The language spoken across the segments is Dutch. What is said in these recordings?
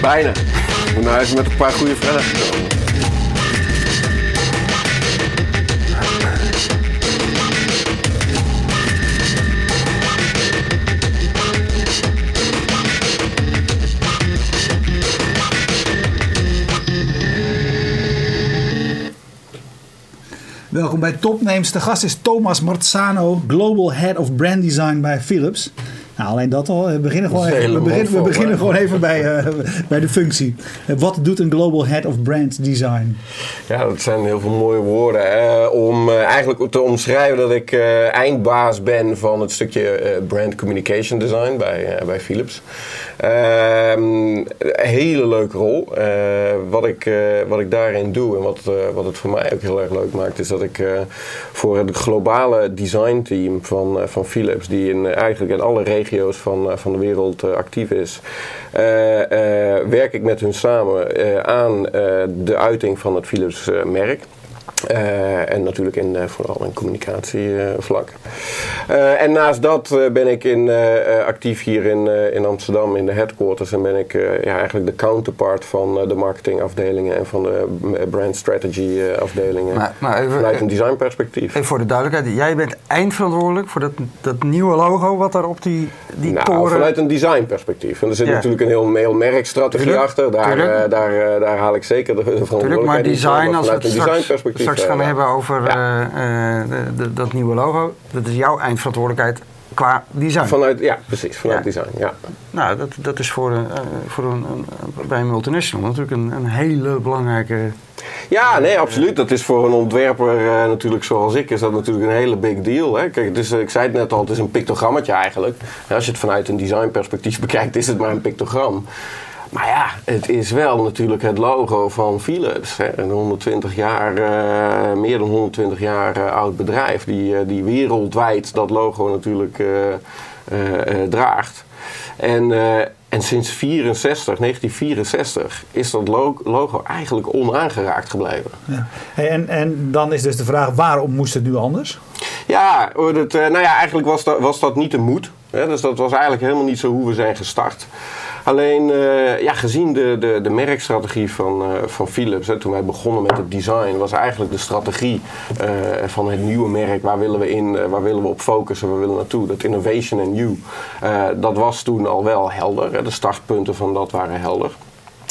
Bijna. Ik moet naar huis met een paar goede vragen. Welkom bij Topnames. De gast is Thomas Marzano, Global Head of Brand Design bij Philips. Nou, alleen dat al. We beginnen gewoon even, we beginnen, we beginnen gewoon even bij, eh, bij de functie. Wat doet een Global Head of Brand Design? Ja, dat zijn heel veel mooie woorden. om eh, eigenlijk te omschrijven dat ik eh, eindbaas ben van het stukje brand communication design bij, bij Philips. Ehm, een hele leuke rol. Eh, wat, ik, eh, wat ik daarin doe en wat, eh, wat het voor mij ook heel erg leuk maakt, is dat ik voor het globale designteam van, van Philips, die in, eigenlijk in alle regio's van, van de wereld actief is, werk ik met hun samen aan de uiting van het Philips merk. Eh, en natuurlijk in, eh, vooral in communicatievlak. Eh, en naast dat ben ik in, actief hier in, in Amsterdam in de headquarters. En ben ik ja, eigenlijk de counterpart van de marketingafdelingen en van de brand strategy afdelingen. Maar- maar even- vanuit een designperspectief. Even voor de duidelijkheid, jij bent eindverantwoordelijk voor dat, dat nieuwe logo wat daar op die, die nou, toren... vanuit een designperspectief. En er zit Ja. natuurlijk een heel, heel merkstrategie Tuurlijk, achter. Daar, tuurlijk. daar, daar haal ik zeker de, de Natuurlijk, maar verantwoordelijkheid in. design, als vanuit het een designperspectief. Straks gaan hebben over eh, eh, de- de- dat nieuwe logo, dat is jouw eindverantwoordelijkheid qua design. Vanuit, ja, precies. Vanuit Ja. design, ja. Nou, dat, dat is voor, een, eh, voor een, een- bij een multinational natuurlijk een, een hele belangrijke... Ja, nee, absoluut. Dat is voor een ontwerper natuurlijk zoals ik, is dat natuurlijk een hele big deal. Hè? Kijk, eh, ik zei het net al, het is een pictogrammetje eigenlijk. En als je het vanuit een designperspectief bekijkt, is het maar een pictogram. Maar ja, het is wel natuurlijk het logo van Philips. Hè? Een 120 jaar, eh, meer dan 120 jaar eh, oud bedrijf, die, eh, die wereldwijd dat logo natuurlijk draagt. En, en sinds 64, 1964 is dat lo- logo eigenlijk onaangeraakt gebleven. Ja. En, en dan is dus de vraag, waarom moest het nu anders? Ja, dat, nou ja, eigenlijk was dat, was dat niet de moed. Hè? Dus dat was eigenlijk helemaal niet zo hoe we zijn gestart. Alleen, eh, ja, gezien de, de, de merkstrategie van, eh, van Philips, toen wij begonnen met het design, was eigenlijk de strategie eh, van het nieuwe merk, waar willen we in, waar willen we op focussen, waar willen we naartoe, dat innovation and you, dat was toen al wel helder. Hè? De startpunten van dat waren helder.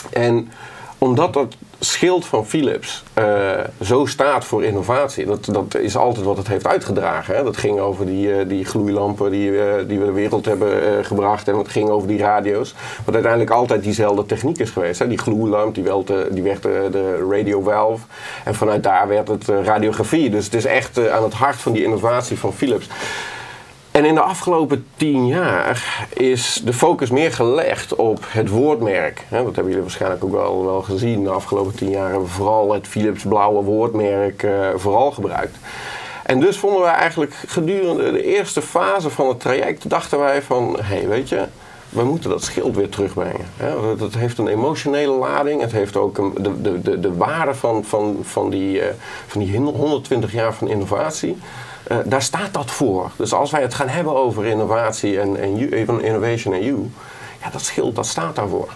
En omdat dat schild van Philips eh, zo staat voor innovatie, dat, dat is altijd wat het heeft uitgedragen. Hè? Dat ging over die, eh, die gloeilampen die, eh, die we de wereld hebben gebracht en het ging over die radio's. Wat uiteindelijk altijd diezelfde techniek is geweest. Hè? Die gloeilamp, die, werd, die werd de radio valve en vanuit daar werd het radiografie. Dus het is echt aan het hart van die innovatie van Philips. En in de afgelopen tien jaar is de focus meer gelegd op het woordmerk. Dat hebben jullie waarschijnlijk ook wel, wel gezien. De afgelopen tien jaar hebben we vooral het Philips blauwe woordmerk eh, vooral gebruikt. En dus vonden wij eigenlijk gedurende de eerste fase van het traject, dachten wij van, hé hey, weet je, we moeten dat schild weer terugbrengen. Dat- heeft een emotionele lading. Het heeft ook de, de, de, de waarde van, van, van, die, eh, van die 120 jaar van innovatie. Eh, daar staat dat voor. Dus als wij het gaan hebben over innovatie en, en you- innovation en you, ja, dat schild dat staat daarvoor.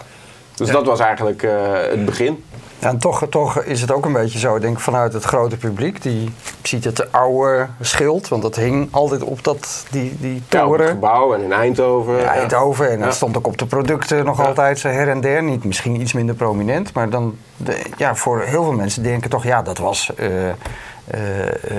Dus dat was eigenlijk eh, het begin. Ja, en toch, toch is het ook een beetje zo, ik denk vanuit het grote publiek, die ziet het oude schild, want dat hing altijd op dat, die, die Ja, op het toren. gebouw en in Eindhoven. Ja, Eindhoven. En Ja. dat stond ook op de producten nog Ja. altijd zo her en der. Niet misschien iets minder prominent. Maar dan, de, ja, voor heel veel mensen denken toch, ja, dat was eh, eh,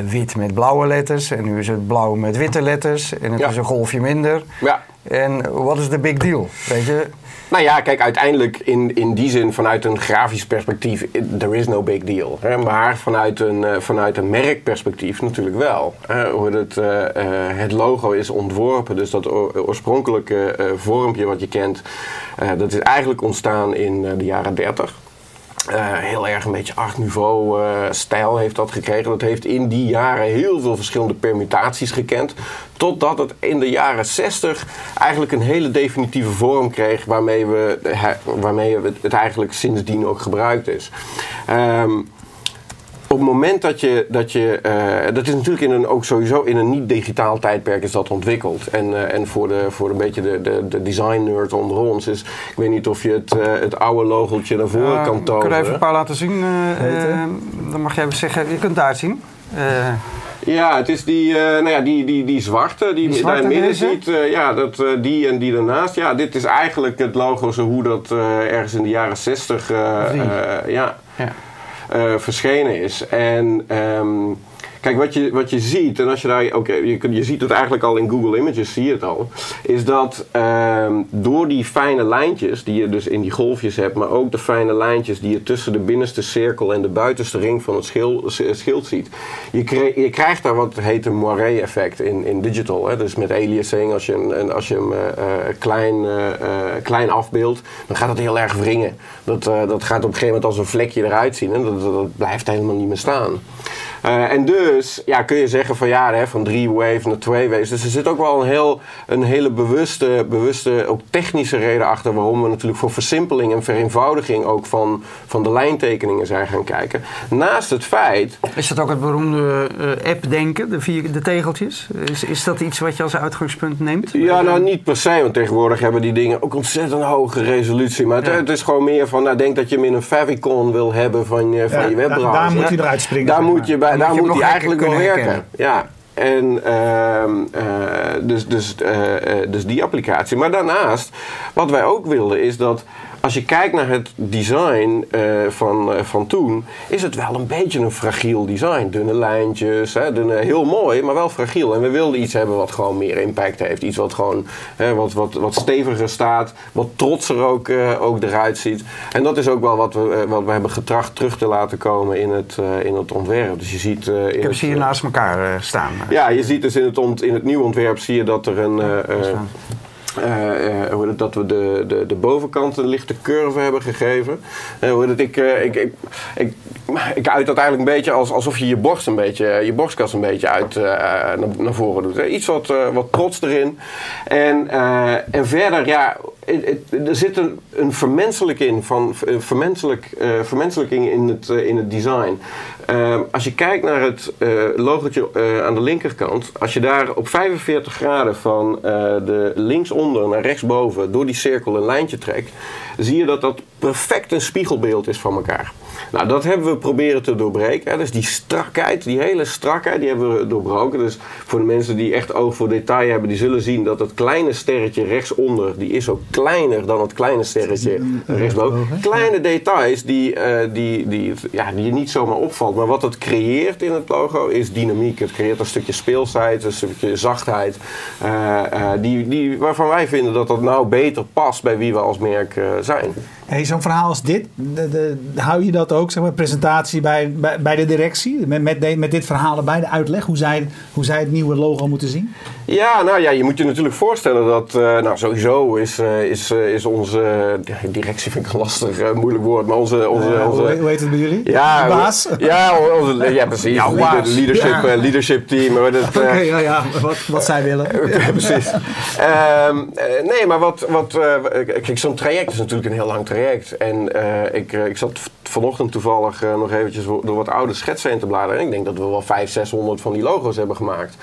wit met blauwe letters. En nu is het blauw met witte letters. En het Ja. is een golfje minder. Ja. En wat is de big deal? Weet je? Nou ja, kijk, uiteindelijk in, in die zin vanuit een grafisch perspectief, it- there is no big deal. Hè? Maar vanuit een, eh, vanuit een merkperspectief natuurlijk wel. Hè? Hoe het, eh, eh, het logo is ontworpen, dus dat oor- oorspronkelijke eh, vormpje wat je kent, eh, dat is eigenlijk ontstaan in eh, de jaren 30. Eh, heel erg een beetje art nouveau eh, stijl heeft dat gekregen. Dat heeft in die jaren heel veel verschillende permutaties gekend. Totdat het in de jaren 60 eigenlijk een hele definitieve vorm kreeg waarmee, we, waarmee het eigenlijk sindsdien ook gebruikt is. Ehm, op het moment dat je, dat je eh, dat is natuurlijk in een, ook sowieso in een niet-digitaal tijdperk is dat ontwikkeld. En, eh, en voor, de, voor een beetje de, de, de design nerd onder ons is, ik weet niet of je het, eh, het oude logeltje naar voren kan Ik tonen. kan er even een paar laten zien. dan mag jij even zeggen, je kunt het daar zien. Eh, Ja, het is die, eh, nou ja, die, die, die zwarte die, Die zwarte daar midden deze? ziet. eh, ja, dat, eh, die en die daarnaast. Ja, dit is eigenlijk het logo zo hoe dat eh, ergens in de jaren 60 eh, Drie. eh, ja, ja. Eh, verschenen is. En ehm, kijk, wat je, wat je ziet, en als je daar, oké, je, kunt- je ziet het eigenlijk al in Google Images, zie je het al, is dat ehm, door die fijne lijntjes die je dus in die golfjes hebt, maar ook de fijne lijntjes die je tussen de binnenste cirkel en de buitenste ring van het schil- s- schild ziet, je, je krijgt daar wat heet een moiré effect in, in digital. Hè? Dus met aliasing, als je, een, als je hem eh, eh, klein, eh, klein afbeeldt, dan gaat het heel erg wringen. Dat, dat gaat op een gegeven moment als een vlekje eruit zien. En dat, dat, dat blijft helemaal niet meer staan. Eh, en dus ja, kun je zeggen van ja, hè, van drie wave naar twee waves. Dus er zit ook wel een, heel, een hele bewuste, bewuste, ook technische reden achter waarom we natuurlijk voor versimpeling en vereenvoudiging ook van, van de lijntekeningen zijn gaan kijken. Naast het feit Is dat ook het beroemde eh, app-denken, de, vier, de tegeltjes? Is, is dat iets wat je als uitgangspunt neemt? Ja, nou niet per se, want tegenwoordig hebben die dingen ook ontzettend hoge resolutie. Maar het, Ja. het is gewoon meer van, nou denk dat je hem in een favicon wil hebben van je, van Ja, je daar- webbrowser. daar moet hij eruit springen, Daar zeg moet maar. je, bij, Dan daar moet hij eigenlijk wel werken. Ja. En ehm, eh, dus, dus, eh, eh, dus die applicatie. Maar daarnaast, wat wij ook wilden, is dat als je kijkt naar het design eh, van, eh, van toen, is het wel een beetje een fragiel design. Dunne lijntjes, hè, dunne, heel mooi, maar wel fragiel. En we wilden iets hebben wat gewoon meer impact heeft. Iets wat gewoon hè, wat, wat, wat steviger staat, wat trotser ook, eh, ook eruit ziet. En dat is ook wel wat we, wat we hebben getracht terug te laten komen in het, in het ontwerp. Dus je ziet. in Ik heb ze hier naast elkaar staan. ja, je ziet dus in het, ont, in het nieuwe ontwerp zie je dat er een. Eh, eh, eh, eh, dat we de, de, de bovenkant een lichte curve hebben gegeven. Eh, heet het, ik, eh, ik, ik, ik, ik uit dat eigenlijk een beetje als, alsof je je borst een beetje, je borstkas een beetje uit eh, naar, naar voren doet. Iets wat, eh, wat trots erin. En, eh, en verder, ja, er zit een, een vermenselijking van eh, vermenselijk, eh, vermenselijking in het, eh, in het design. Eh, als je kijkt naar het eh logotje eh, aan de linkerkant, als je daar op 45 graden van eh, de linksonder naar rechtsboven door die cirkel een lijntje trekt, zie je dat dat perfect een spiegelbeeld is van elkaar. Nou, dat hebben we proberen te doorbreken. Dus die strakheid, die hele strakheid, die hebben we doorbroken. Dus voor de mensen die echt oog voor detail hebben, die zullen zien dat het kleine sterretje rechtsonder, die is ook kleiner dan het kleine sterretje rechtsboven. Kleine details die, eh, die, die, ja, die je niet zomaar opvalt. Maar wat het creëert in het logo is dynamiek. Het creëert een stukje speelsheid, een stukje zachtheid. eh, eh, die, die, waarvan wij vinden dat dat nou beter past bij wie we als merk zijn. Hey, Zo'n verhaal als dit, de, de- hou je dat ook, zeg maar, presentatie bij, bij, bij de directie? Met, met, de- met dit verhaal erbij, de uitleg, hoe zij, hoe zij het nieuwe logo moeten zien? Ja, nou ja, je moet je natuurlijk voorstellen dat, eh, nou sowieso is, eh, is, eh, is onze ja, directie, vind ik een lastig, eh, moeilijk woord, maar onze, onze, onze hoe, hoe heet het bij jullie? ja, De baas? Ja, onze, ja precies. Jouw Leader- leadership, Ja. leadership team. Oké, ja, ja, wat, wat zij willen. Ja, precies. Ehm, eh, nee, maar wat, wat eh, kijk, zo'n traject is natuurlijk een heel lang traject. En eh, ik, eh, ik zat vanochtend toevallig eh, nog eventjes door wat oude schetsen heen te bladeren. En ik denk dat we wel 500, 600 van die logo's hebben gemaakt.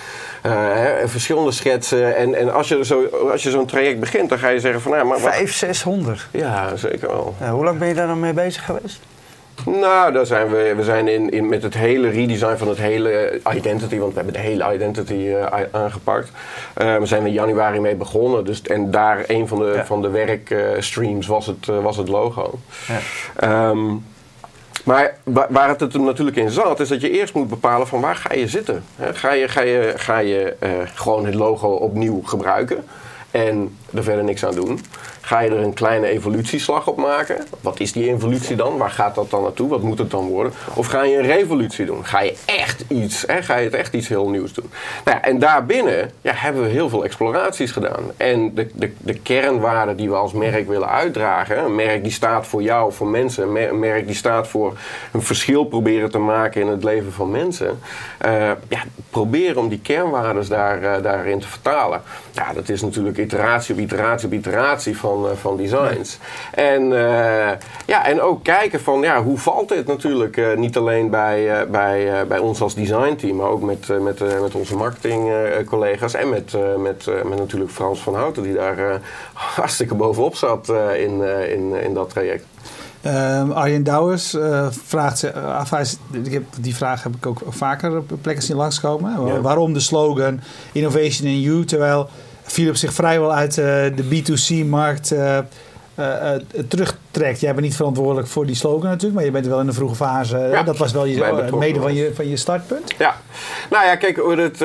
Hè, verschillende schetsen. En, en als je, zo, als je zo'n traject begint, dan ga je zeggen van... Nou, maar wat, 500, 600. ja, zeker wel. Ja, hoe lang ben je daar dan mee bezig geweest? Nou, daar zijn we, we zijn in, in, met het hele redesign van het hele eh, identity, want we hebben de hele identity eh, aangepakt. Eh, we zijn in januari mee begonnen. Dus, en daar een van de, Ja. van de werkstreams was, het, was het logo. Ja. Ehm, maar wa- waar het hem natuurlijk in zat, is dat je eerst moet bepalen van waar ga je zitten. Ga je, ga je, ga je gewoon het logo opnieuw gebruiken en er verder niks aan doen? Ga je er een kleine evolutieslag op maken? Wat is die evolutie dan? Waar gaat dat dan naartoe? Wat moet het dan worden? Of ga je een revolutie doen? Ga je echt iets, hè? ga je het echt iets heel nieuws doen? Nou ja, en daarbinnen ja, hebben we heel veel exploraties gedaan. En de, de, de kernwaarden die we als merk willen uitdragen, een merk die staat voor jou, voor mensen, een mer- een merk die staat voor een verschil proberen te maken in het leven van mensen. eh, ja, proberen om die kernwaarden daar, eh, daarin te vertalen. Ja, dat is natuurlijk iteratie op iteratie op iteratie van van, eh, van designs. En, eh, ja, en ook kijken van ja, hoe valt dit natuurlijk eh, niet alleen bij, bij, bij ons als designteam, maar ook met, met, met onze marketingcollega's en met, met, met natuurlijk Frans van Houten die daar hartstikke bovenop zat in, in, in dat traject. Ehm, Arjen Douwers vraagt zich af, hij is- ik heb, die vraag heb ik ook vaker op plekken zien langskomen. Ja. Waarom de slogan Innovation in You, terwijl Philips zich vrijwel uit eh, de B2C-markt eh, eh, terugtrekt. Jij bent niet verantwoordelijk voor die slogan natuurlijk, maar je bent wel in de vroege fase. Ja, dat was wel je, mede van je, van je startpunt. Ja, nou ja, kijk, hoe het,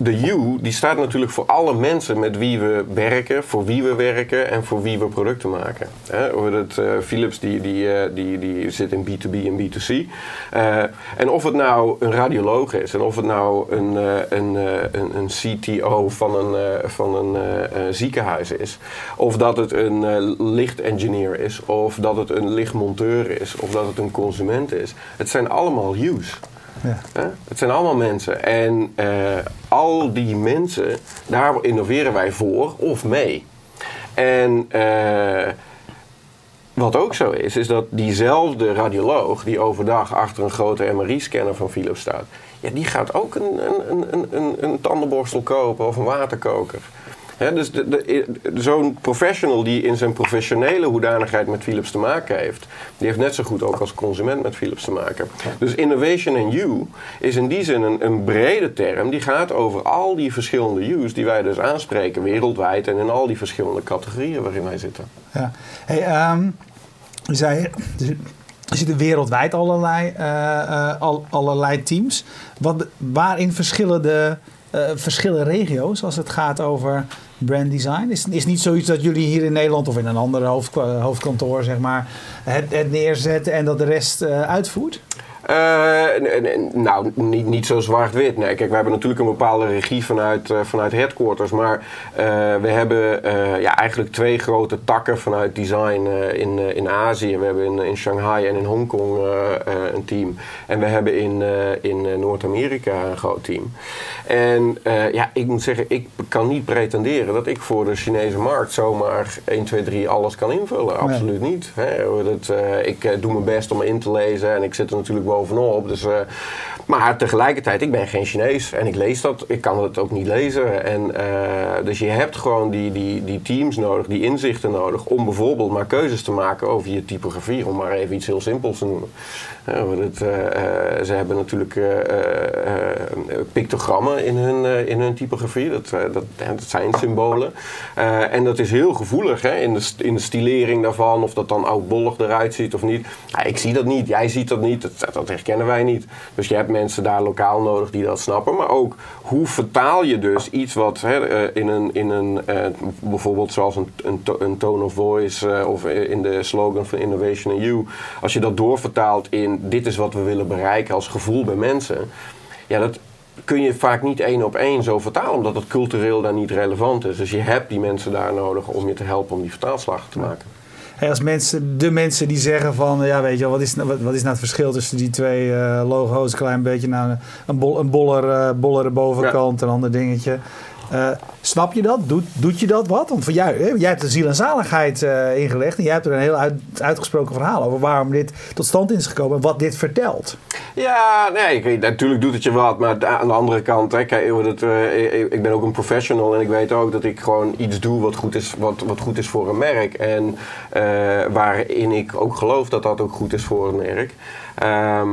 de U die staat natuurlijk voor alle mensen met wie we werken, voor wie we werken en voor wie we producten maken. Hè, het, eh, Philips die, die, eh, die, die zit in B2B en B2C. Eh, en of het nou een radioloog is en of het nou een, een, een, een CTO van een, van een ziekenhuis is, of dat het een lichtengineer is, of dat het een lichtmonteur is, of dat het een consument is. Het zijn allemaal U's. Ja. Het zijn allemaal mensen. En eh, al die mensen, daar innoveren wij voor of mee. En eh, wat ook zo is, is dat diezelfde radioloog die overdag achter een grote MRI-scanner van Philips staat, ja, die gaat ook een, een, een, een tandenborstel kopen of een waterkoker. Dus zo'n professional die in zijn professionele hoedanigheid met Philips te maken heeft, die heeft net zo goed ook als consument met Philips te maken. Dus innovation in you is in die zin een, een brede term die gaat over al die verschillende U's die wij dus aanspreken wereldwijd en in al die verschillende categorieën waarin wij zitten. Ja. Hey, je zei, er zitten wereldwijd allerlei, eh, eh, al, allerlei teams. Wat, waarin verschillen de eh, verschillen regio's als het gaat over brand design? Is, is niet zoiets dat jullie hier in Nederland of in een ander hoofd, hoofdkantoor zeg maar, het, het neerzetten en dat de rest eh, uitvoert? Eh, nou, niet, niet zo zwart-wit. Nee, kijk, we hebben natuurlijk een bepaalde regie vanuit, eh, vanuit headquarters. Maar eh, we hebben ja, eigenlijk twee grote takken vanuit design in, in Azië. We hebben in, in Shanghai en in Hongkong een team. En we hebben in, in Noord-Amerika een groot team. En ja, ik moet zeggen, ik kan niet pretenderen dat ik voor de Chinese markt zomaar 1, 2, 3 alles kan invullen. Absoluut niet. Hè. Dat, ik doe mijn best om in te lezen en ik zit er natuurlijk bovenop. Dus, eh, maar tegelijkertijd, ik ben geen Chinees en ik lees dat. Ik kan het ook niet lezen. En, eh, dus je hebt gewoon die, die, die teams nodig, die inzichten nodig om bijvoorbeeld maar keuzes te maken over je typografie. Om maar even iets heel simpels te noemen. Ja, het, eh, eh, ze hebben natuurlijk pictogrammen in hun, in hun typografie. Dat, dat, dat zijn symbolen. En dat is heel gevoelig hè, in, de, in de stilering daarvan. Of dat dan oudbollig eruit ziet of niet. Ja, ik zie dat niet, jij ziet dat niet. Dat, dat herkennen wij niet. Dus je hebt mensen daar lokaal nodig die dat snappen. Maar ook hoe vertaal je dus iets wat hè, eh, in een, in een eh, bijvoorbeeld zoals een, een, to- een tone of voice eh, of in de slogan van Innovation in You. Als je dat doorvertaalt in dit is wat we willen bereiken als gevoel bij mensen. Ja, dat kun je vaak niet één op één zo vertalen, omdat het cultureel daar niet relevant is. Dus je hebt die mensen daar nodig om je te helpen om die vertaalslag te maken. Hey, als mensen, de mensen die zeggen van, ja weet je wel, wat is, nou- wat, wat is nou het verschil tussen die twee eh, logo's? Een klein beetje nou, een, bol, een boller, eh, bollere bovenkant, een ander dingetje. Eh, snap je dat? Doet, doet je dat wat? Want voor jou, jij hebt de ziel en zaligheid eh, ingelegd en jij hebt er een heel uit, uitgesproken verhaal over waarom dit tot stand is gekomen en wat dit vertelt. Ja, nee, ik natuurlijk doet het je wat. Maar aan de andere kant, hè, kijk, dat, eh, ik ben ook een professional en ik weet ook dat ik gewoon iets doe wat goed is, wat, wat goed is voor een merk. En waarin ik ook geloof dat dat ook goed is voor een merk. Ehm,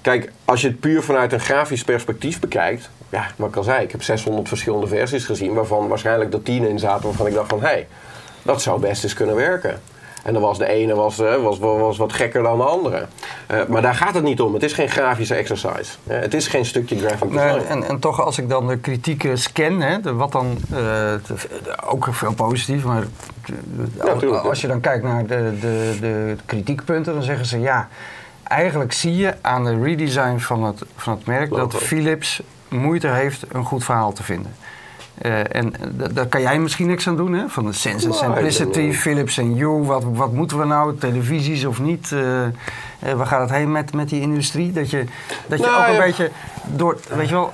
kijk, als je het puur vanuit een grafisch perspectief bekijkt, ja, wat ik al zei, ik heb 600 verschillende versies gezien, waarvan waarschijnlijk er 10 in zaten waarvan ik dacht van hé, hey, dat zou best eens kunnen werken. En dan was de ene was, eh, was, was wat gekker dan de andere. Eh, maar daar gaat het niet om. Het is geen grafische exercise. Eh, het is geen stukje graphic design. Nee, en, en toch, als ik dan de kritieken scan, hè, de, wat dan de- ook veel positief, maar Ja, als je dan kijkt naar de, de, de kritiekpunten, dan zeggen ze ja. Eigenlijk zie je aan de redesign van het, van het merk dat. Philips moeite heeft een goed verhaal te vinden. Eh, en d- daar kan jij misschien niks aan doen, hè? Van de Sense and Nou, Simplicity, eh, Philips en Hue. Wat, wat moeten we nou? Televisies of niet? Eh, eh, waar gaat het heen met, met die industrie? Dat je, dat je Nou, ook een ja. beetje door... Weet je wel,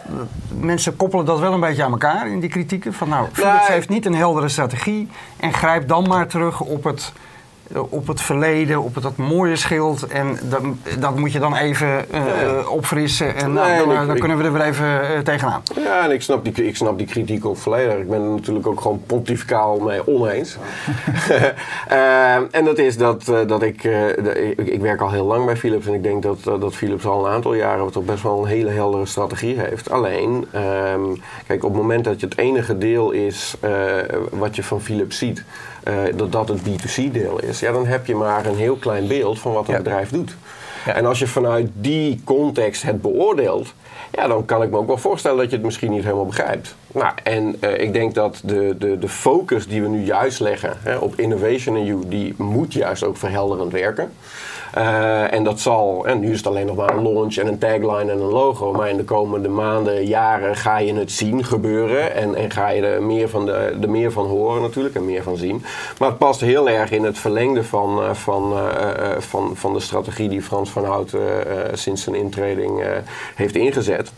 mensen koppelen dat wel een beetje aan elkaar in die kritieken. Van nou, Philips Nee. heeft niet een heldere strategie. En grijp dan maar terug op het op het verleden, op het, dat mooie schild. En dat, dat moet je dan even eh, Ja. opfrissen. En nou, dan, ik- eh, dan kunnen we er weer even eh, tegenaan. Ja, en ik snap die, ik snap die kritiek ook volledig. Ik ben er natuurlijk ook gewoon pontificaal mee oneens. Eh, en dat is dat, eh, dat ik, eh, ik... Ik werk al heel lang bij Philips en ik denk dat, eh, dat Philips al een aantal jaren toch best wel een hele heldere strategie heeft. Alleen, ehm, kijk, op het moment dat je het enige deel is eh, wat je van Philips ziet, eh, dat dat het B2C-deel is, ja, dan heb je maar een heel klein beeld van wat een Ja. bedrijf doet. Ja. En als je vanuit die context het beoordeelt, ja, dan kan ik me ook wel voorstellen dat je het misschien niet helemaal begrijpt. Nou, en eh, ik denk dat de, de, de focus die we nu juist leggen hè, op innovation in you, die moet juist ook verhelderend werken. Eh, en dat zal, en nu is het alleen nog maar een launch en een tagline en een logo, maar in de komende maanden, jaren ga je het zien gebeuren en, en ga je er meer, van de, er meer van horen natuurlijk en meer van zien. Maar het past heel erg in het verlengde van, eh, van, eh, van, van de strategie die Frans van Hout sinds zijn intreding heeft ingezet.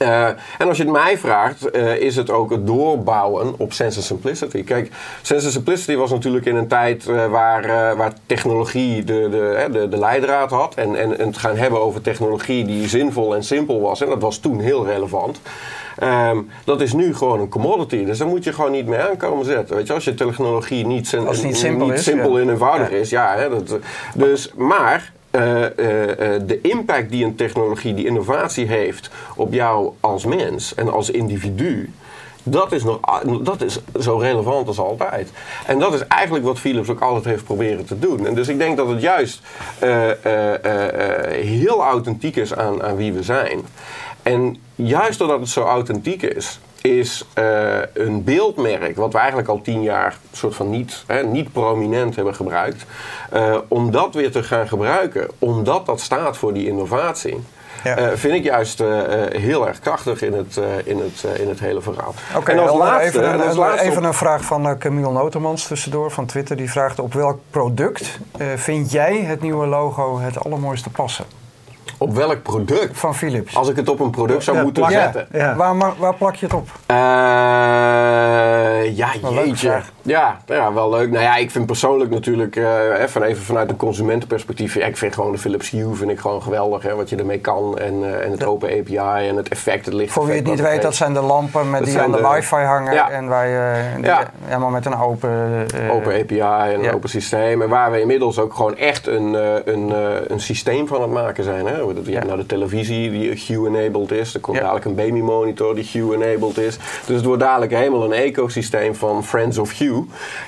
Eh, en als je het mij vraagt, eh, is het ook het doorbouwen op Sense Simplicity. Kijk, Sense Simplicity was natuurlijk in een tijd eh, waar, waar technologie de, de, de, de leidraad had. En, en, en het gaan hebben over technologie die zinvol en simpel was. En dat was toen heel relevant. Ehm, dat is nu gewoon een commodity. Dus daar moet je gewoon niet mee aankomen zetten. Weet je, als je technologie niet, het niet simpel is, simpel ja. en eenvoudig Ja. is. Ja, hè, dat, dus, maar de impact die een technologie, die innovatie heeft op jou als mens en als individu. Dat is, nog, dat is zo relevant als altijd. En dat is eigenlijk wat Philips ook altijd heeft proberen te doen. En dus ik denk dat het juist eh, eh, eh, eh, heel authentiek is aan, aan wie we zijn. En juist doordat het zo authentiek is, is eh, een beeldmerk, wat we eigenlijk al tien jaar soort van niet, hè, niet prominent hebben gebruikt, eh, om dat weer te gaan gebruiken, omdat dat staat voor die innovatie. Ja. eh, vind ik juist heel erg krachtig in het, in het, in het hele verhaal. Oké, en als laatste, even, een, als laatste even op- een vraag van Camille Notemans tussendoor van Twitter. Die vraagt op welk product vind jij het nieuwe logo het allermooiste passen? Op welk product? Van Philips. Als ik het op een product zou Ja, moeten plak- zetten. Ja. Waar, waar plak je het op? Eh, ja, jeetje. Ja, ja, wel leuk. Nou ja, ik vind persoonlijk natuurlijk, eh, even, even vanuit een consumentenperspectief, ik vind gewoon de Philips Hue vind ik gewoon geweldig, hè, wat je ermee kan. En, eh, en het open API en het effect, het licht. Voor wie het niet weet, dat zijn de lampen met Dat die aan de, de- wifi hangen. Ja. En waar je Ja. helemaal met een open... eh, Open API en een open systeem. En waar we inmiddels ook gewoon echt een, een, een systeem van het maken zijn. Hè? Je hebt nou de televisie die Hue-enabled is. Er komt dadelijk een baby-monitor die Hue-enabled is. Dus het wordt dadelijk helemaal een ecosysteem van Friends of Hue.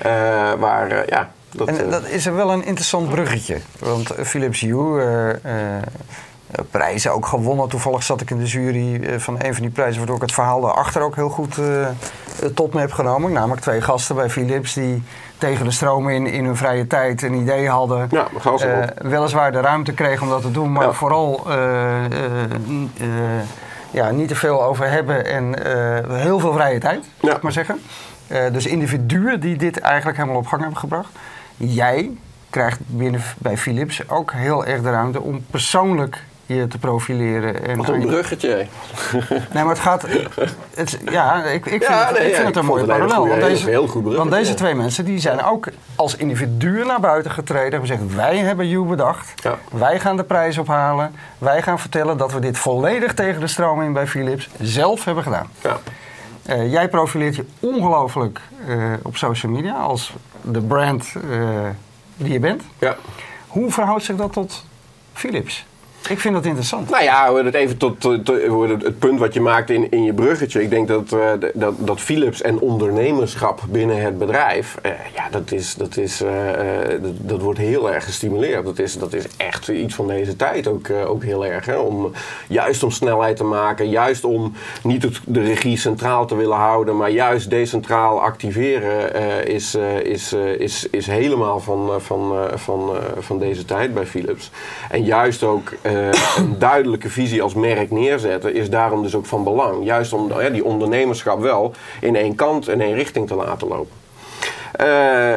Eh, waar, eh, ja... Dat, En eh, dat is er wel een interessant bruggetje. Want Philips Hue, prijzen ook gewonnen. Toevallig zat ik in de jury van een van die prijzen... waardoor ik het verhaal daarachter ook heel goed eh, tot me heb genomen. Namelijk twee gasten bij Philips die tegen de stroom in, in hun vrije tijd een idee hadden. Ja, op. weliswaar de ruimte kregen om dat te doen, maar Ja. vooral ja, niet te veel over hebben en heel veel vrije tijd, Ja. ik maar zeggen. Eh, dus individuen die dit eigenlijk helemaal op gang hebben gebracht. Jij krijgt binnen bij Philips ook heel erg de ruimte om persoonlijk je te profileren. En Wat een bruggetje. Nee, maar het gaat. Het, ja, ik, ik vind, Ja, het, nee, ik ja, vind het een mooie parallel. Want deze, heel goed want deze twee mensen die zijn ook als individuen naar buiten getreden. Hebben gezegd: wij hebben You bedacht. Ja. Wij gaan de prijs ophalen. Wij gaan vertellen dat we dit volledig tegen de stroom in bij Philips zelf hebben gedaan. Ja. Eh, jij profileert je ongelooflijk eh, op social media als de brand eh, die je bent. ja. Hoe verhoudt zich dat tot Philips? Ik vind dat interessant. Nou ja, het even tot, tot- het, punt wat je maakt in, in je bruggetje. Ik denk dat, eh, dat, dat Philips en ondernemerschap binnen het bedrijf, eh, ja, dat, is, dat, is, eh, dat, dat wordt heel erg gestimuleerd. Dat is, dat is echt iets van deze tijd ook, ook heel erg. Hè? Om, juist om snelheid te maken, juist om niet het, de regie centraal te willen houden, maar juist decentraal activeren is, is, is, is helemaal van, van, van, van deze tijd bij Philips. En juist ook eh, eh, een duidelijke visie als merk neerzetten is daarom dus ook van belang. Juist om die ondernemerschap wel in één kant en één richting te laten lopen. Uh,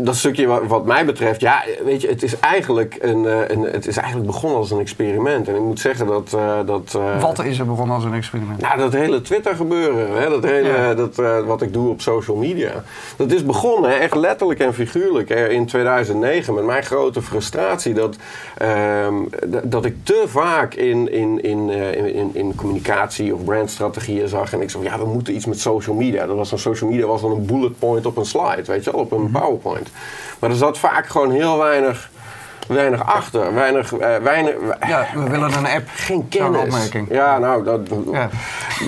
dat stukje wat, mij betreft, ja, weet je, het is eigenlijk een, eh, een, het is eigenlijk begonnen als een experiment. En ik moet zeggen dat. Uh, dat uh, wat is er begonnen als een experiment? Nou, dat hele Twitter gebeuren, hè, dat hele, dat, uh, wat ik doe op social media. Dat is begonnen, echt letterlijk en figuurlijk, in 2009 met mijn grote frustratie dat, ehm, dat ik te vaak in, in, in, in, in, communicatie of brandstrategieën zag. En ik zei, ja, we moeten iets met social media. Dat was een social media was dan een bullet point op een slide, weet je wel, op een mhm. PowerPoint. Maar er zat vaak gewoon heel weinig, weinig achter. Weinig, uh, weinig, ja, we willen een app. Geen kennis. Ja, nou, dat, ja.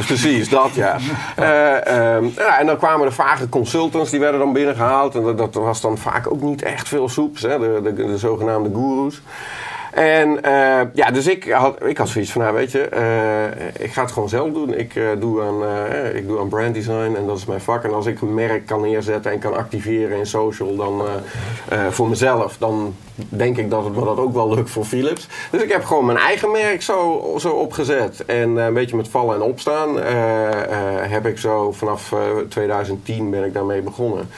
precies, dat ja. uh, um, ja. En dan kwamen de vage consultants, die werden dan binnengehaald. En dat, dat was dan vaak ook niet echt veel soeps, hè, de, de, de zogenaamde gurus. En uh, ja, dus ik had, ik had zoiets van, nou weet je, uh, ik ga het gewoon zelf doen. Ik, uh, doe aan, ik doe aan brand design en dat is mijn vak. En als ik een merk kan neerzetten en kan activeren in social dan, voor mezelf, dan denk ik dat het me dat ook wel lukt voor Philips. Dus ik heb gewoon mijn eigen merk zo, zo opgezet. En een beetje met vallen en opstaan heb ik zo vanaf 2010 ben ik daarmee begonnen.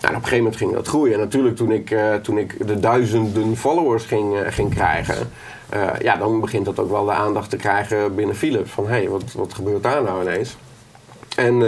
Nou, op een gegeven moment ging dat groeien. En natuurlijk toen ik, uh, toen ik de duizenden followers ging, uh, ging krijgen... Uh, ja, dan begint dat ook wel de aandacht te krijgen binnen Philips. Van, hé, hey, wat, wat gebeurt daar nou ineens? En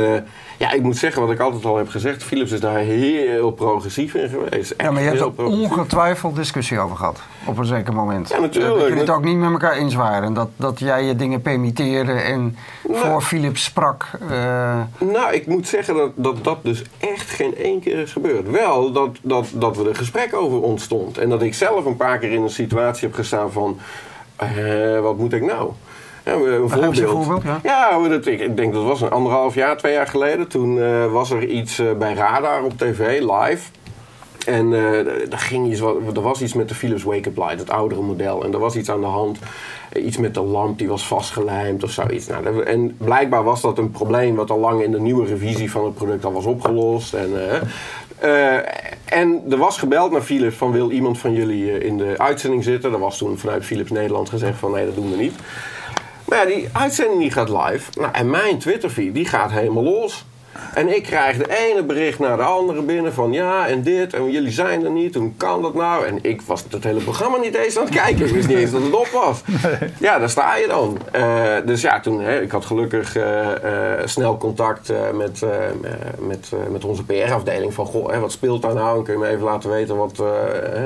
ja, ik moet zeggen wat ik altijd al heb gezegd. Philips is daar heel progressief in geweest. ja, maar je hebt er ongetwijfeld discussie over gehad. Op een zeker moment. Ja, natuurlijk. Dat je het ook niet met elkaar eens waren. Dat, dat jij je dingen permitteerde en nou, voor Philips sprak. Uh... Nou, ik moet zeggen dat, dat dat dus echt geen één keer is gebeurd. Wel dat, dat, dat we er gesprek over ontstond. En dat ik zelf een paar keer in een situatie heb gestaan van... Uh, wat moet ik nou? Ja, een voorbeeld. voorbeeld ja, ja dat, ik, ik, denk dat was een anderhalf jaar, twee jaar geleden. Toen uh, was er iets uh, bij Radar op tv, live. En uh, er, ging iets, er was iets met de Philips Wake-up Light, het oudere model. En er was iets aan de hand. Iets met de lamp die was vastgelijmd of zoiets. Nou, en blijkbaar was dat een probleem wat al lang in de nieuwe revisie van het product al was opgelost. En, uh, en er was gebeld naar Philips van wil iemand van jullie in de uitzending zitten. Er was toen vanuit Philips Nederland gezegd van nee dat doen we niet. Maar ja, die uitzending die gaat live. Nou, en mijn Twitterfeed die gaat helemaal los. En ik krijg de ene bericht naar de andere binnen van ja en dit en jullie zijn er niet, hoe kan dat nou? En ik was het hele programma niet eens aan het kijken, ik wist niet eens dat het op was. Ja, daar sta je dan. Uh, dus ja, toen, hè, ik had gelukkig uh, uh, snel contact met, met, met onze PR-afdeling van goh, hè, wat speelt daar nou? En kun je me even laten weten wat,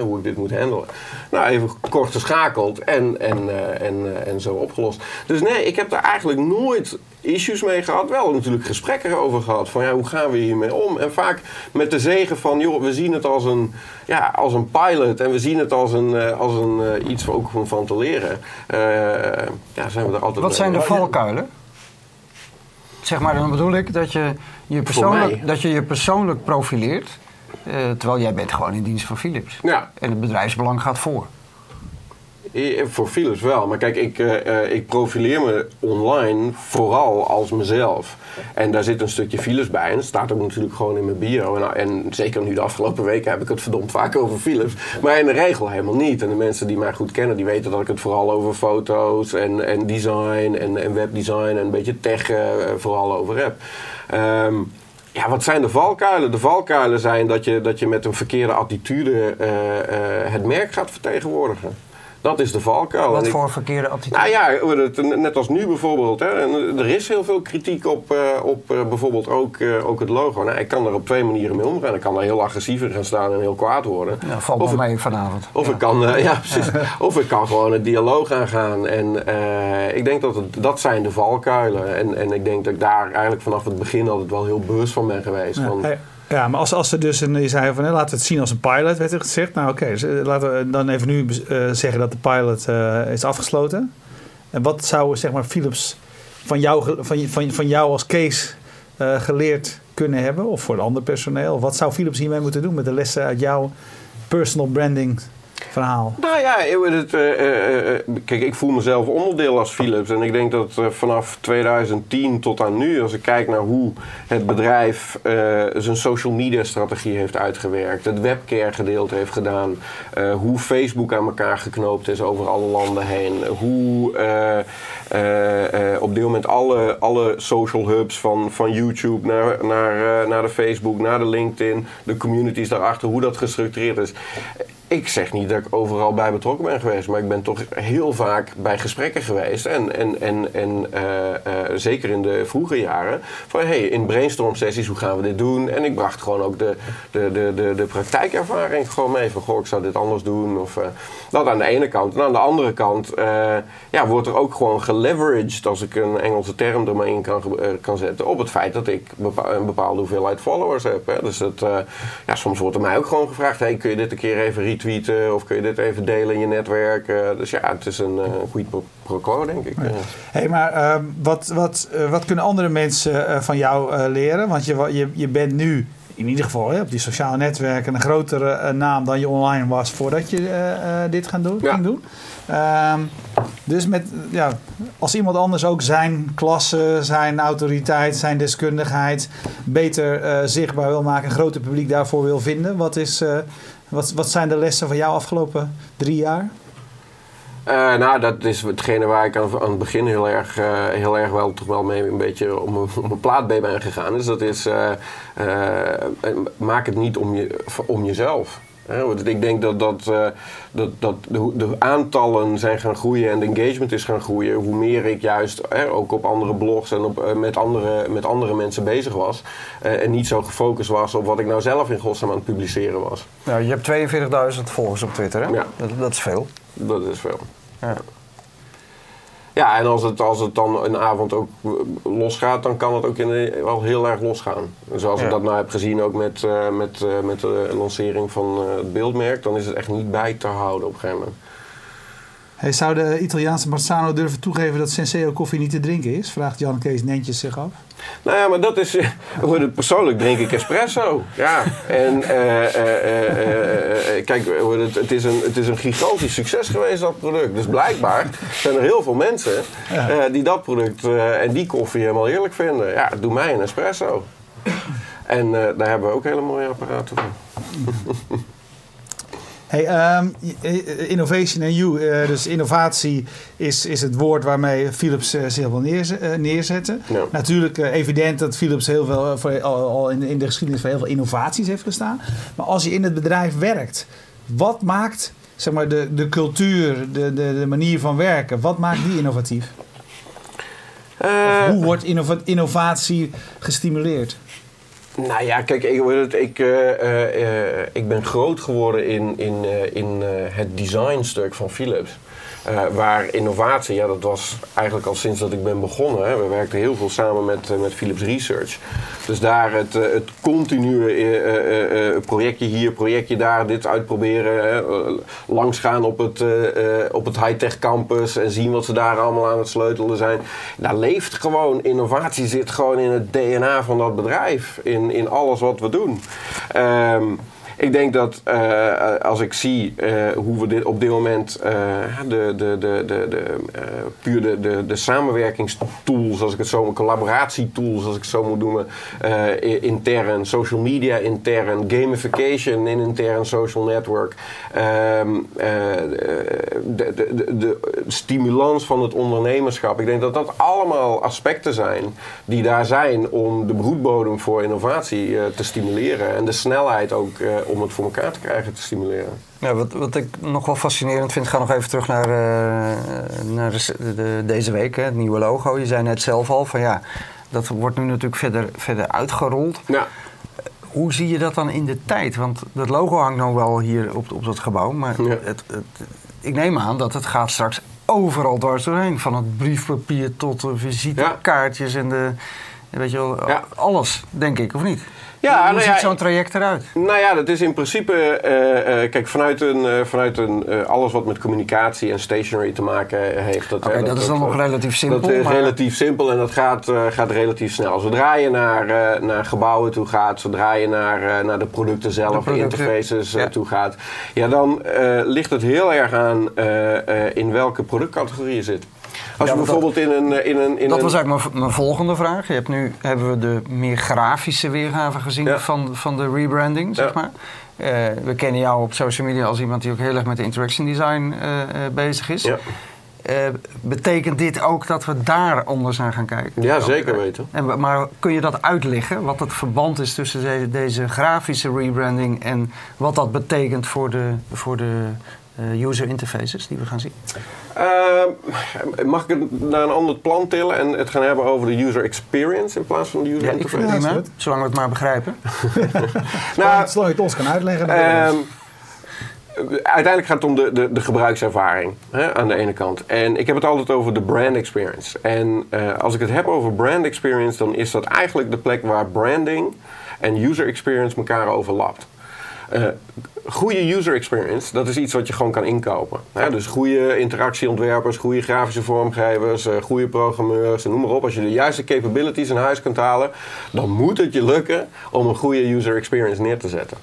hoe ik dit moet handelen? Nou, even kort geschakeld en, en, en, en zo opgelost. Dus nee, ik heb daar eigenlijk nooit issues mee gehad. Wel natuurlijk gesprekken erover gehad. Van ja, hoe gaan we hiermee om? En vaak met de zegen van, joh, we zien het als een, ja, als een pilot. En we zien het als, een, uh, als een, uh, iets ook van, van te leren. Uh, ja, zijn we er altijd Wat zijn de valkuilen? Zeg maar, dan bedoel ik dat je je persoonlijk, dat je, je persoonlijk profileert. terwijl jij bent gewoon in dienst van Philips. Ja. En het bedrijfsbelang gaat voor. Voor Philips wel. Maar kijk, ik, uh, ik profileer me online vooral als mezelf. En daar zit een stukje Philips bij. En dat staat ook natuurlijk gewoon in mijn bio. En, en, zeker nu de afgelopen weken heb ik het verdomd vaak over Philips. Maar in de regel helemaal niet. En de mensen die mij goed kennen, die weten dat ik het vooral over foto's en, en design en, en webdesign en een beetje tech vooral over heb. Um, ja, wat zijn de valkuilen? De valkuilen zijn dat je, dat je met een verkeerde attitude het merk gaat vertegenwoordigen. Dat is de valkuil. Wat voor verkeerde attitude? Nou ja, net als nu bijvoorbeeld. Hè, er is heel veel kritiek op, uh, op uh, bijvoorbeeld ook, uh, ook het logo. Nou, ik kan er op twee manieren mee omgaan. Ik kan er heel agressiever gaan staan en heel kwaad worden. Ja, valt of mee vanavond. Of, Ik kan, ja, precies, of ik kan gewoon een dialoog aangaan. En ik denk dat het, dat zijn de valkuilen. En, en ik denk dat ik daar eigenlijk vanaf het begin altijd wel heel bewust van ben geweest. Ja. Van, ja, maar als, als ze dus, en je zei van, laten we het zien als een pilot, werd er gezegd. Nou oké, laten we dan even nu uh, zeggen dat de pilot uh, is afgesloten. En wat zou, zeg maar, Philips van jou, van, van, van jou als case uh, geleerd kunnen hebben? Of voor het andere personeel? Wat zou Philips hiermee moeten doen met de lessen uit jouw personal branding verhaal? Nou ja, het, uh, uh, kijk, ik voel mezelf onderdeel als Philips. En ik denk dat vanaf 2010 tot aan nu, als ik kijk naar hoe het bedrijf zijn social media strategie heeft uitgewerkt, het webcare gedeelte heeft gedaan, hoe Facebook aan elkaar geknoopt is over alle landen heen, hoe op dit moment alle, alle social hubs van, van YouTube naar, naar, naar de Facebook, naar de LinkedIn, de communities daarachter, hoe dat gestructureerd is ik zeg niet dat ik overal bij betrokken ben geweest, maar ik ben toch heel vaak bij gesprekken geweest. En, en, en, en uh, uh, zeker in de vroege jaren. Van hey, in brainstorm sessies, hoe gaan we dit doen? En ik bracht gewoon ook de, de, de, de, praktijkervaring gewoon mee. Van goh, ik zou dit anders doen. Of, uh, dat aan de ene kant. En aan de andere kant ja, wordt er ook gewoon geleveraged, als ik een Engelse term er maar in kan, kan zetten, op het feit dat ik een bepaalde hoeveelheid followers heb. Hè. Dus dat, ja, soms wordt er mij ook gewoon gevraagd: hey, kun je dit een keer even retweeten of kun je dit even delen in je netwerk. Uh, dus ja, het is een uh, quid pro quo, denk ik. Hé, hey, maar uh, wat, wat, wat kunnen andere mensen van jou leren? Want je, je, je bent nu in ieder geval hè, op die sociale netwerken een grotere naam dan je online was voordat je dit gaan doen, ja. ging doen. Um, dus met, ja, als iemand anders ook zijn klasse, zijn autoriteit, zijn deskundigheid beter zichtbaar wil maken, een groter publiek daarvoor wil vinden, wat is, wat, wat zijn de lessen van jou afgelopen drie jaar? Uh, nou, dat is hetgene waar ik aan, het begin heel erg, uh, heel erg wel, toch wel mee een beetje om, om een plaat bij ben gegaan. Dus dat is, uh, maak het niet om, je, om jezelf. Ik denk dat, dat, dat, dat de, de, aantallen zijn gaan groeien en de engagement is gaan groeien. Hoe meer ik juist ook op andere blogs en op, met, andere, met andere mensen bezig was. en niet zo gefocust was op wat ik nou zelf in godsnaam aan het publiceren was. Nou, je hebt 42.000 volgers op Twitter, hè? Ja. Dat, dat is veel. Dat is veel. Ja. Ja, en als het, als het dan een avond ook losgaat, dan kan het ook in de, wel heel erg losgaan. Zoals ja. ik dat nou heb gezien ook met, uh, met, uh, met de lancering van uh, het beeldmerk, dan is het echt niet bij te houden op een gegeven moment. Hey, zou de Italiaanse Marzano durven toegeven dat Senseo koffie niet te drinken is? Vraagt Jan Kees netjes zich af. Nou ja, maar dat is. Persoonlijk drink ik espresso. Ja. En kijk, het, is een, het is een gigantisch succes geweest, dat product. Dus blijkbaar zijn er heel veel mensen ja. die dat product en die koffie helemaal heerlijk vinden. Ja, doe mij een espresso. En daar hebben we ook hele mooie apparaten voor. Hey, um, innovation and you, uh, dus innovatie is, is het woord waarmee Philips uh, zich wil neerz uh, neerzetten. Natuurlijk evident dat Philips heel veel, voor, al, al in, in, de geschiedenis van heel veel innovaties heeft gestaan. Maar als je in het bedrijf werkt, wat maakt zeg maar, de, de cultuur, de, de, de manier van werken, wat maakt die innovatief? Hoe wordt innova innovatie gestimuleerd? Nou ja, kijk, ik, ik, uh, uh, ik ben groot geworden in, in, in het designstuk van Philips. Uh, waar innovatie, ja, dat was eigenlijk al sinds dat ik ben begonnen. Hè. We werkten heel veel samen met, uh, met Philips Research. Dus daar het, uh, het continue projectje hier, projectje daar, dit uitproberen. langsgaan op het, op het high-tech campus en zien wat ze daar allemaal aan het sleutelen zijn. Daar leeft gewoon, innovatie zit gewoon in het DNA van dat bedrijf. In, in alles wat we doen. Um, ik denk dat uh, als ik zie uh, hoe we dit op dit moment uh, de, de, de, de, de, puur de, de, de samenwerkingstools, als ik het zo collaboratietools, als ik het zo moet noemen, intern, social media intern, gamification in intern social network, um, de, de, de, stimulans van het ondernemerschap. Ik denk dat dat allemaal aspecten zijn die daar zijn om de broedbodem voor innovatie te stimuleren en de snelheid ook om het voor elkaar te krijgen, te stimuleren. Ja, wat, wat ik nog wel fascinerend vind, ga nog even terug naar, uh, naar de, de, deze week, hè, het nieuwe logo. Je zei net zelf al van ja, dat wordt nu natuurlijk verder, verder uitgerold. Ja. Hoe zie je dat dan in de tijd? Want dat logo hangt nou wel hier op, op dat gebouw, maar ja. het, het, ik neem aan dat het gaat straks overal dwars doorheen. Van het briefpapier tot de visitekaartjes ja. en de, weet je wel, ja. alles, denk ik, of niet? Ja, Hoe nou ziet ja, zo'n traject eruit? Nou ja, dat is in principe, eh, eh, kijk, vanuit, een, eh, vanuit een, alles wat met communicatie en stationery te maken heeft. Dat, Oké, hè, dat is dan nog relatief simpel, Dat is maar- relatief simpel en dat gaat, gaat relatief snel. Zodra je naar, naar gebouwen toe gaat, zodra je naar, naar de producten zelf, de, producten, interfaces ja. toe gaat, ja, dan ligt het heel erg aan in welke productcategorie je zit. Als Ja, je want dat- bijvoorbeeld in een, in een, in Dat een was eigenlijk mijn, mijn volgende vraag. Je hebt nu hebben we de meer grafische weergave gezien Ja. van, van de rebranding, zeg maar. Eh, we kennen jou op social media als iemand die ook heel erg met interaction design eh, eh, bezig is. Ja. Eh, betekent dit ook dat we daar anders aan gaan kijken? Ja, zeker weten. En, maar kun je dat uitleggen, wat het verband is tussen deze, deze grafische rebranding en wat dat betekent voor de, voor de eh, user interfaces die we gaan zien? Ehm, mag ik het naar een ander plan tillen en het gaan hebben over de user experience in plaats van de user Ja, ik interface? vind het Ja, is prima, goed. zolang we het maar begrijpen. Nou, Zolang je het ons kan uitleggen. Ehm, uiteindelijk gaat het om de, de, de gebruikservaring hè, aan de ene kant. En ik heb het altijd over de brand experience. En eh, als ik het heb over brand experience, dan is dat eigenlijk de plek waar branding en user experience elkaar overlapt. Eh, goede user experience, dat is iets wat je gewoon kan inkopen. Hè? Dus goede interactieontwerpers, goede grafische vormgevers, eh, goede programmeurs, noem maar op. Als je de juiste capabilities in huis kunt halen, dan moet het je lukken om een goede user experience neer te zetten.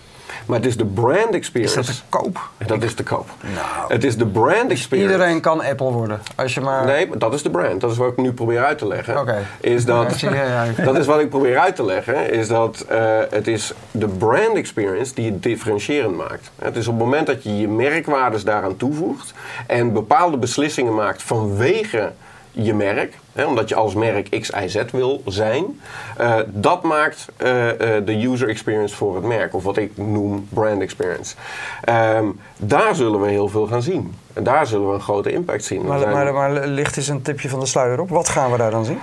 Maar het is de brand Is experience. dat te koop? Dat is te koop. Nou. Het is de brand experience. Iedereen kan Apple worden. Als je maar... Nee, dat is de brand. Dat is wat ik nu probeer uit te leggen. Oké. Is dat, dat is wat ik probeer uit te leggen. Is dat eh, het is de brand experience die het differentiërend maakt. Het is op het moment dat je je merkwaardes daaraan toevoegt. En bepaalde beslissingen maakt vanwege je merk. Omdat je als merk X, Y, Z wil zijn. eh, dat maakt eh, eh, de user experience voor het merk. Of wat ik noem brand experience. Ehm, daar zullen we heel veel gaan zien. En daar zullen we een grote impact zien. Maar, zijn- maar, maar licht eens een tipje van de sluier op. Wat gaan we daar dan zien?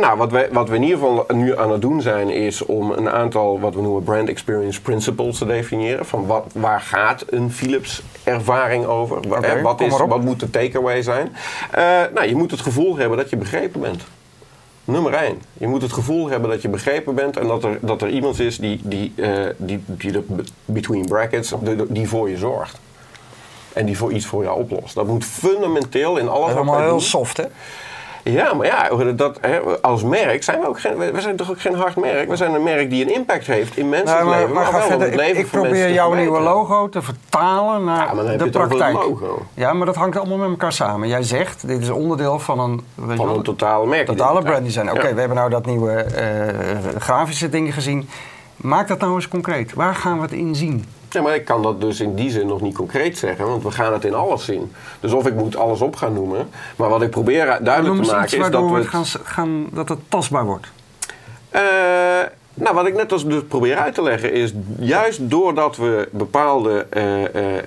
nou, wat we, wat we in ieder geval nu aan het doen zijn, is om een aantal wat we noemen brand experience principles te definiëren. Van wat, waar gaat een Philips ervaring over? Hè, wat, is, wat moet de takeaway zijn? Nou, je moet het gevoel hebben dat je begrepen bent. Nummer één. Je moet het gevoel hebben dat je begrepen bent en dat er, dat er iemand is die, die, eh, die, die de, between brackets, de- die voor je zorgt. En die voor iets voor jou oplost. Dat moet fundamenteel in alles Dat is allemaal wij heel doen. soft, hè? Ja, maar ja, dat, hè, als merk zijn we ook geen, we zijn toch ook geen hard merk. We zijn een merk die een impact heeft in mensen Nou, maar, leven, maar maar, wel verder. het leven Ik, ik van mensen probeer jouw nieuwe logo te vertalen naar Ja, maar dan heb de je het praktijk. logo. Ja, maar dat hangt allemaal met elkaar samen. Jij zegt, dit is onderdeel van een, weet Van een totale merk. totale brand design. Oké, Ja. we hebben nou dat nieuwe eh, grafische ding gezien. Maak dat nou eens concreet. Waar gaan we het in zien? Ja, maar ik kan dat dus in die zin nog niet concreet zeggen, want we gaan het in alles zien. Dus of ik moet alles op gaan noemen, maar wat ik probeer duidelijk te maken is dat we het... gaan, gaan, dat het tastbaar wordt. Eh, nou, wat ik net als dus probeer uit te leggen is, juist doordat we bepaalde eh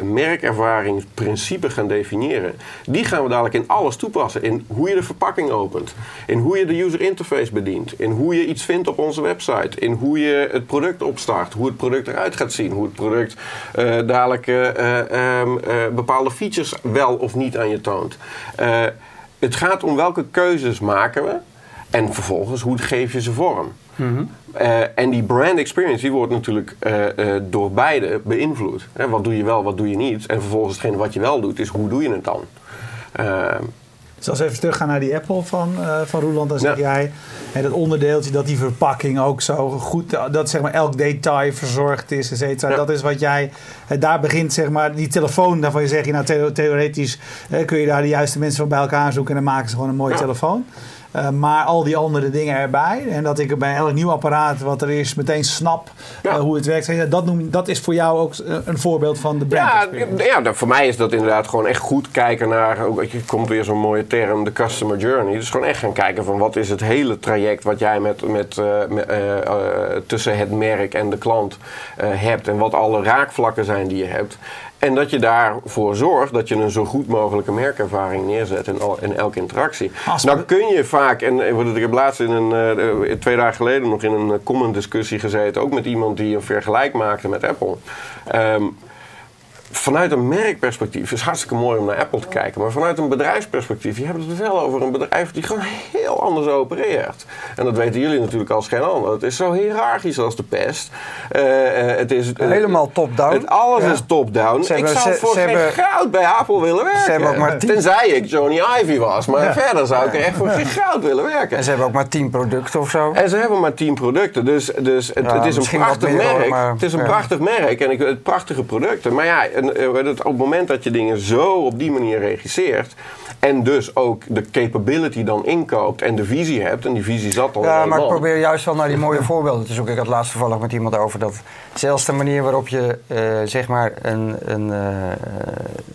merkervaringsprincipes gaan definiëren, die gaan we dadelijk in alles toepassen. In hoe je de verpakking opent, in hoe je de user interface bedient, in hoe je iets vindt op onze website, in hoe je het product opstart, hoe het product eruit gaat zien, hoe het product eh, dadelijk eh, eh, ehm, eh, bepaalde features wel of niet aan je toont. Het gaat om welke keuzes maken we. En vervolgens, hoe geef je ze vorm? Eh, en die brand experience die wordt natuurlijk eh, eh, door beide beïnvloed. Hè, wat doe je wel, wat doe je niet? En vervolgens hetgene wat je wel doet, is hoe doe je het dan? Dus als we even teruggaan naar die Apple van, eh van Roeland, dan zeg Ja. jij hè, dat onderdeeltje, dat die verpakking ook zo goed, dat zeg maar elk detail verzorgd is, et cetera. Ja. Dat is wat jij, daar begint zeg maar, die telefoon, daarvan je zeg je nou theo- theoretisch kun je daar de juiste mensen van bij elkaar zoeken en dan maken ze gewoon een mooie Ja. telefoon. Eh, maar al die andere dingen erbij. En dat ik bij elk nieuw apparaat wat er is meteen snap Ja. eh, hoe het werkt. Je, Dat, noem, dat is voor jou ook eh, een voorbeeld van de brand ja, experience. ja nou, voor mij is dat inderdaad gewoon echt goed kijken naar, ook, er komt weer zo'n mooie term, de customer journey. Dus gewoon echt gaan kijken van wat is het hele traject wat jij met, met, met, tussen het merk en de klant hebt. En wat alle raakvlakken zijn die je hebt. En dat je daarvoor zorgt dat je een zo goed mogelijke merkervaring neerzet in, al, in elke interactie. Als- nou kun je vaak, en eh, ik heb laatst in een, eh, twee dagen geleden nog in een comment discussie gezeten, ook met iemand die een vergelijk maakte met Apple. Ehm, vanuit een merkperspectief is hartstikke mooi om naar Apple te kijken. Maar vanuit een bedrijfsperspectief, je hebt het wel over een bedrijf die gewoon heel anders opereert. En dat weten jullie natuurlijk als geen ander. Het is zo hiërarchisch als de pest. Eh, eh, het is, eh, Helemaal top-down. het, alles Ja. is top-down. Ik hebben- zou ze- voor ze geen hebben- goud bij Apple willen werken. Ze hebben ook maar tien- Tenzij ik Johnny Ivy was. Maar Ja. verder zou ik er echt voor geen goud willen werken. En ze hebben ook maar 10 producten of zo. En ze hebben maar tien producten. Dus, dus het, Ja, het is een prachtig hoor, merk. maar- het is een prachtig merk en ik, het prachtige producten. Maar ja, en, eh, op het moment dat je dingen zo op die manier regisseert. En dus ook de capability dan inkoopt en de visie hebt. En die visie zat al Ja, maar ik probeer juist wel naar die mooie voorbeelden te zoeken. Ik had laatst toevallig met iemand over dat zelfs de manier waarop je eh, zeg maar een, een, eh,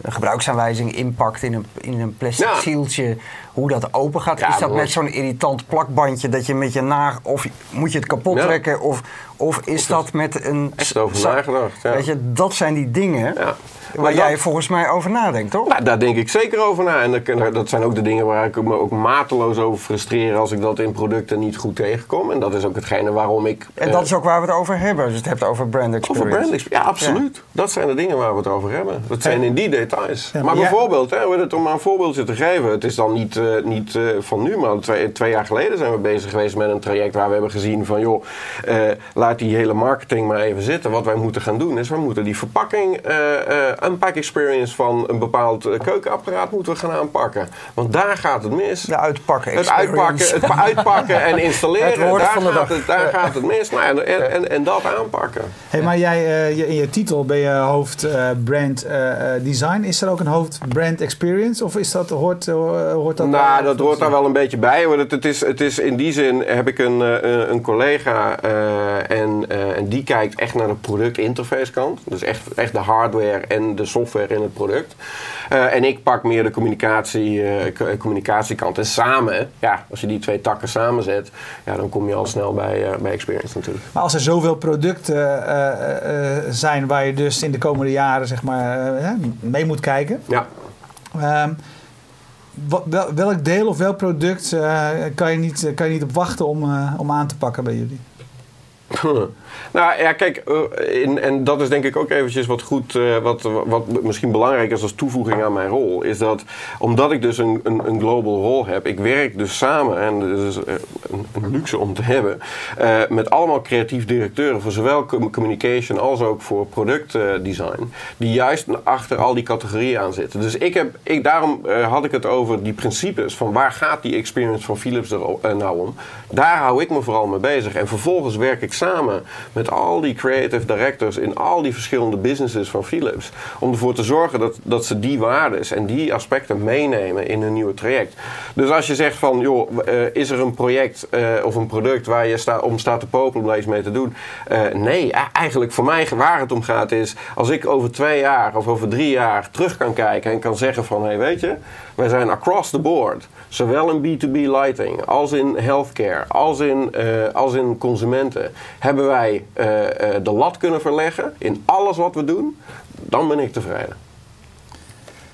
een gebruiksaanwijzing inpakt in een, in een plastic Ja. zieltje, hoe dat open gaat. Ja, is dat met zo'n irritant plakbandje dat je met je naag of moet je het kapot Ja. trekken of, of is dat met een. Echt over nagedacht, ja. Weet je, dat zijn die dingen Ja. Waar Maar jij dat- volgens mij over nadenkt, toch? Nou, daar denk ik zeker over na. En dat, dat zijn ook de dingen waar ik me ook mateloos over frustreer als ik dat in producten niet goed tegenkom. En dat is ook hetgene waarom ik. En eh, dat is ook waar we het over hebben. Als je het hebt over brand experience. Over brand experience. Ja, absoluut. Dat zijn de dingen waar we het over hebben. Dat zijn in die details. Ja, maar bijvoorbeeld, hè, het, om maar een voorbeeldje te geven. Het is dan niet, eh, niet eh, van nu, maar twee, twee jaar geleden zijn we bezig geweest met een traject waar we hebben gezien van joh, eh, laat die hele marketing maar even zitten. Wat wij moeten gaan doen is, we moeten die verpakking, eh eh unpack experience van een bepaald eh, keukenapparaat moeten we gaan aanpakken. Want daar gaat het mis. De uitpakken Het uitpakken, het uitpakken en installeren, Het woord daar, van de gaat dag. het, daar gaat het mis. Nou, en, en, en, en dat aanpakken. Hey, maar jij, eh, je, in je titel ben je hoofd eh, brand eh, eh, design. Is er ook een hoofd brand experience? Of is dat, hoort, hoort dat... Nou, dat hoort daar wel een beetje bij. hoor. Het, het, is, het is in die zin heb ik een, eh, een collega eh, en, eh, en die kijkt echt naar de productinterface kant. Dus echt, echt de hardware en de software in het product. Eh, en ik pak meer de communicatie, co- communicatiekant. En samen, ja, als je die twee takken samenzet, ja, dan kom je al snel bij, eh, bij experience natuurlijk. Maar als er zoveel producten zijn waar je dus in de komende jaren zeg maar, mee moet kijken. Ja. Ehm, wel- welk deel of welk product kan, je niet, kan je niet op wachten om, om aan te pakken bij jullie? Nou ja, kijk, eh, in, en dat is denk ik ook eventjes wat goed, eh, wat, wat misschien belangrijk is als toevoeging aan mijn rol, is dat omdat ik dus een, een, een global rol heb, ik werk dus samen, en dat is eh, een, luxe om te hebben, met allemaal creatief directeuren voor zowel com- communication als ook voor productdesign, die juist achter al die categorieën aan zitten. Dus ik heb, ik, daarom had ik het over die principes van waar gaat die experience van Philips er nou om. Daar hou ik me vooral mee bezig. En vervolgens werk ik samen met al die creative directors in al die verschillende businesses van Philips. Om ervoor te zorgen dat, dat ze die waardes en die aspecten meenemen in hun nieuwe traject. Dus als je zegt van, joh, eh, is er een project eh, of een product waar je sta, om staat te popelen om daar iets mee te doen? Eh, nee, e- eigenlijk voor mij waar het om gaat is, als ik over twee jaar of over drie jaar terug kan kijken en kan zeggen van, hé hey, weet je, wij zijn across the board. Zowel in B2B lighting, als in healthcare, als in, eh, als in consumenten. Hebben wij eh, eh, de lat kunnen verleggen in alles wat we doen? Dan ben ik tevreden.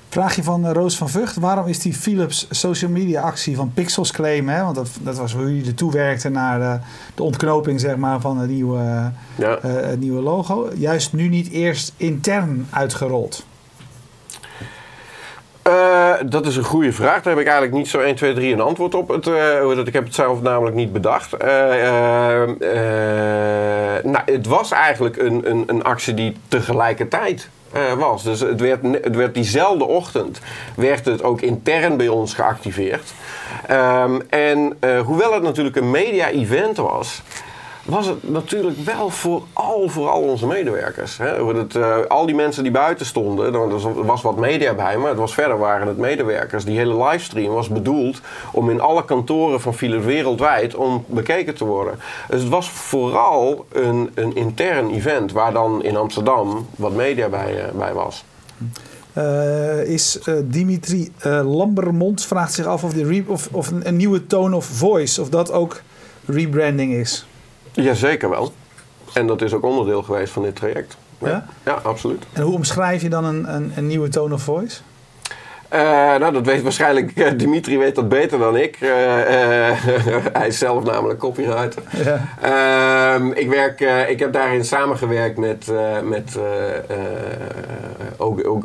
Vraagje van Roos van Vught. Waarom is die Philips social media actie van Pixels claim, hè, want dat, dat was hoe jullie ertoe werkten naar de, de ontknoping zeg maar, van het nieuwe, Ja. het nieuwe logo, juist nu niet eerst intern uitgerold? Dat is een goede vraag. Daar heb ik eigenlijk niet zo 1, 2, 3 een antwoord op. Het, eh, ik heb het zelf namelijk niet bedacht. Eh, eh, nou, het was eigenlijk een, een, een actie die tegelijkertijd was. Dus het werd, het werd diezelfde ochtend werd het ook intern bij ons geactiveerd. Ehm, en hoewel het natuurlijk een media-event was was het natuurlijk wel vooral voor al onze medewerkers. Hè. Het, eh, al die mensen die buiten stonden, er was, er was wat media bij, maar het was verder waren het medewerkers. Die hele livestream was bedoeld om in alle kantoren van Philips wereldwijd om bekeken te worden. Dus het was vooral een, een intern event waar dan in Amsterdam wat media bij, eh, bij was. Eh, is Dimitri eh, Lambermond vraagt zich af of, of, of een, een nieuwe tone of voice, of dat ook rebranding is. Jazeker wel. En dat is ook onderdeel geweest van dit traject. Ja? ja absoluut. En hoe omschrijf je dan een, een, een nieuwe tone of voice? Uh, nou, dat weet waarschijnlijk uh, Dimitri weet dat beter dan ik. Uh, hij is zelf namelijk copywriter. Ja. Ehm, ik, werk, ik heb daarin samengewerkt met, met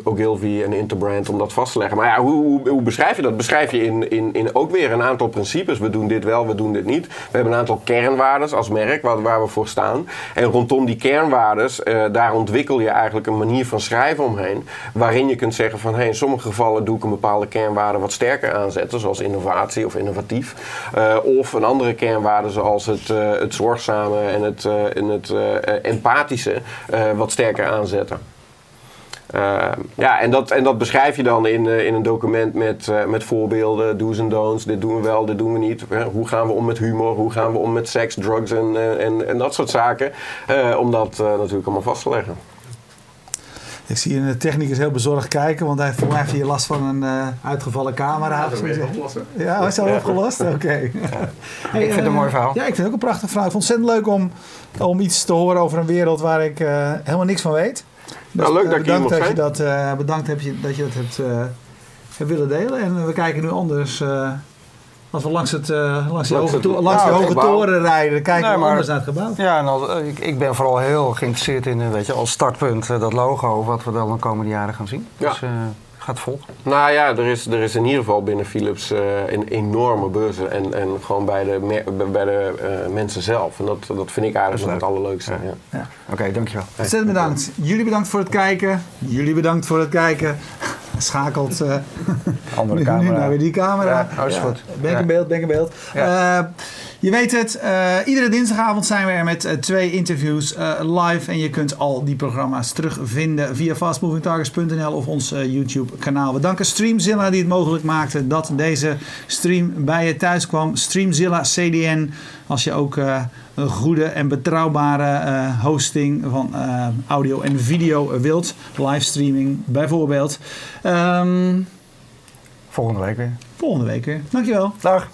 Ogilvy en Interbrand om dat vast te leggen. Maar ja, hoe, hoe, hoe, beschrijf je dat? Beschrijf je in, in, in ook weer een aantal principes. We doen dit wel, we doen dit niet. We hebben een aantal kernwaarden als merk waar, waar we voor staan. En rondom die kernwaarden, daar ontwikkel je eigenlijk een manier van schrijven omheen. Waarin je kunt zeggen van hey, in sommige gevallen ik een bepaalde kernwaarde wat sterker aanzetten, zoals innovatie of innovatief. Uh, of een andere kernwaarde zoals het, uh, het zorgzame en het, en het empathische wat sterker aanzetten. ja, en dat, en dat beschrijf je dan in, in een document met, met voorbeelden, do's en don'ts. Dit doen we wel, dit doen we niet. hoe gaan we om met humor? Hoe gaan we om met seks, drugs en, en, en dat soort zaken? om dat natuurlijk allemaal vast te leggen. Ik zie een technicus heel bezorgd kijken, want hij heeft, heeft hier last van een uh, uitgevallen camera. Ja, dat is opgelost. Ja, was al opgelost? Oké. Okay. Ja. Hey, ik vind het een mooi verhaal. Ja, ik vind het ook een prachtig verhaal. Ik vond het ontzettend leuk om, om iets te horen over een wereld waar ik uh, helemaal niks van weet. Dus, nou, leuk dat, bedankt dat je dat uh, Bedankt heb je, dat je dat hebt, hebt willen delen. En we kijken nu anders als we langs, het, uh, langs, die hoge, to langs die hoge toren rijden, kijken nee, we anders naar het gebouw. Ja, en als, ik, ik, ben vooral heel geïnteresseerd in, weet je, als startpunt, uh, dat logo, wat we dan de komende jaren gaan zien. Ja. Dus uh, gaat vol. Nou ja, er is, er is in ieder geval binnen Philips een enorme beurs en, en gewoon bij de, bij de mensen zelf. En dat, dat vind ik eigenlijk nog het allerleukste. Ja. Ja. Oké, okay, dankjewel. Ontzettend bedankt. Jullie bedankt voor het kijken. Jullie bedankt voor het kijken schakelt uh, Andere nu, camera. nu naar weer die camera. Ja, is goed. Ben ik in beeld, ben ik in beeld. Uh, je weet het, uh, iedere dinsdagavond zijn we er met uh, twee interviews uh, live. En je kunt al die programma's terugvinden via fastmovingtargets.nl of ons YouTube kanaal. We danken Streamzilla die het mogelijk maakte dat deze stream bij je thuis kwam. Streamzilla CDN. Als je ook een goede en betrouwbare hosting van audio en video wilt. Livestreaming bijvoorbeeld. Um, volgende week weer. Volgende week weer. Dankjewel. Dag.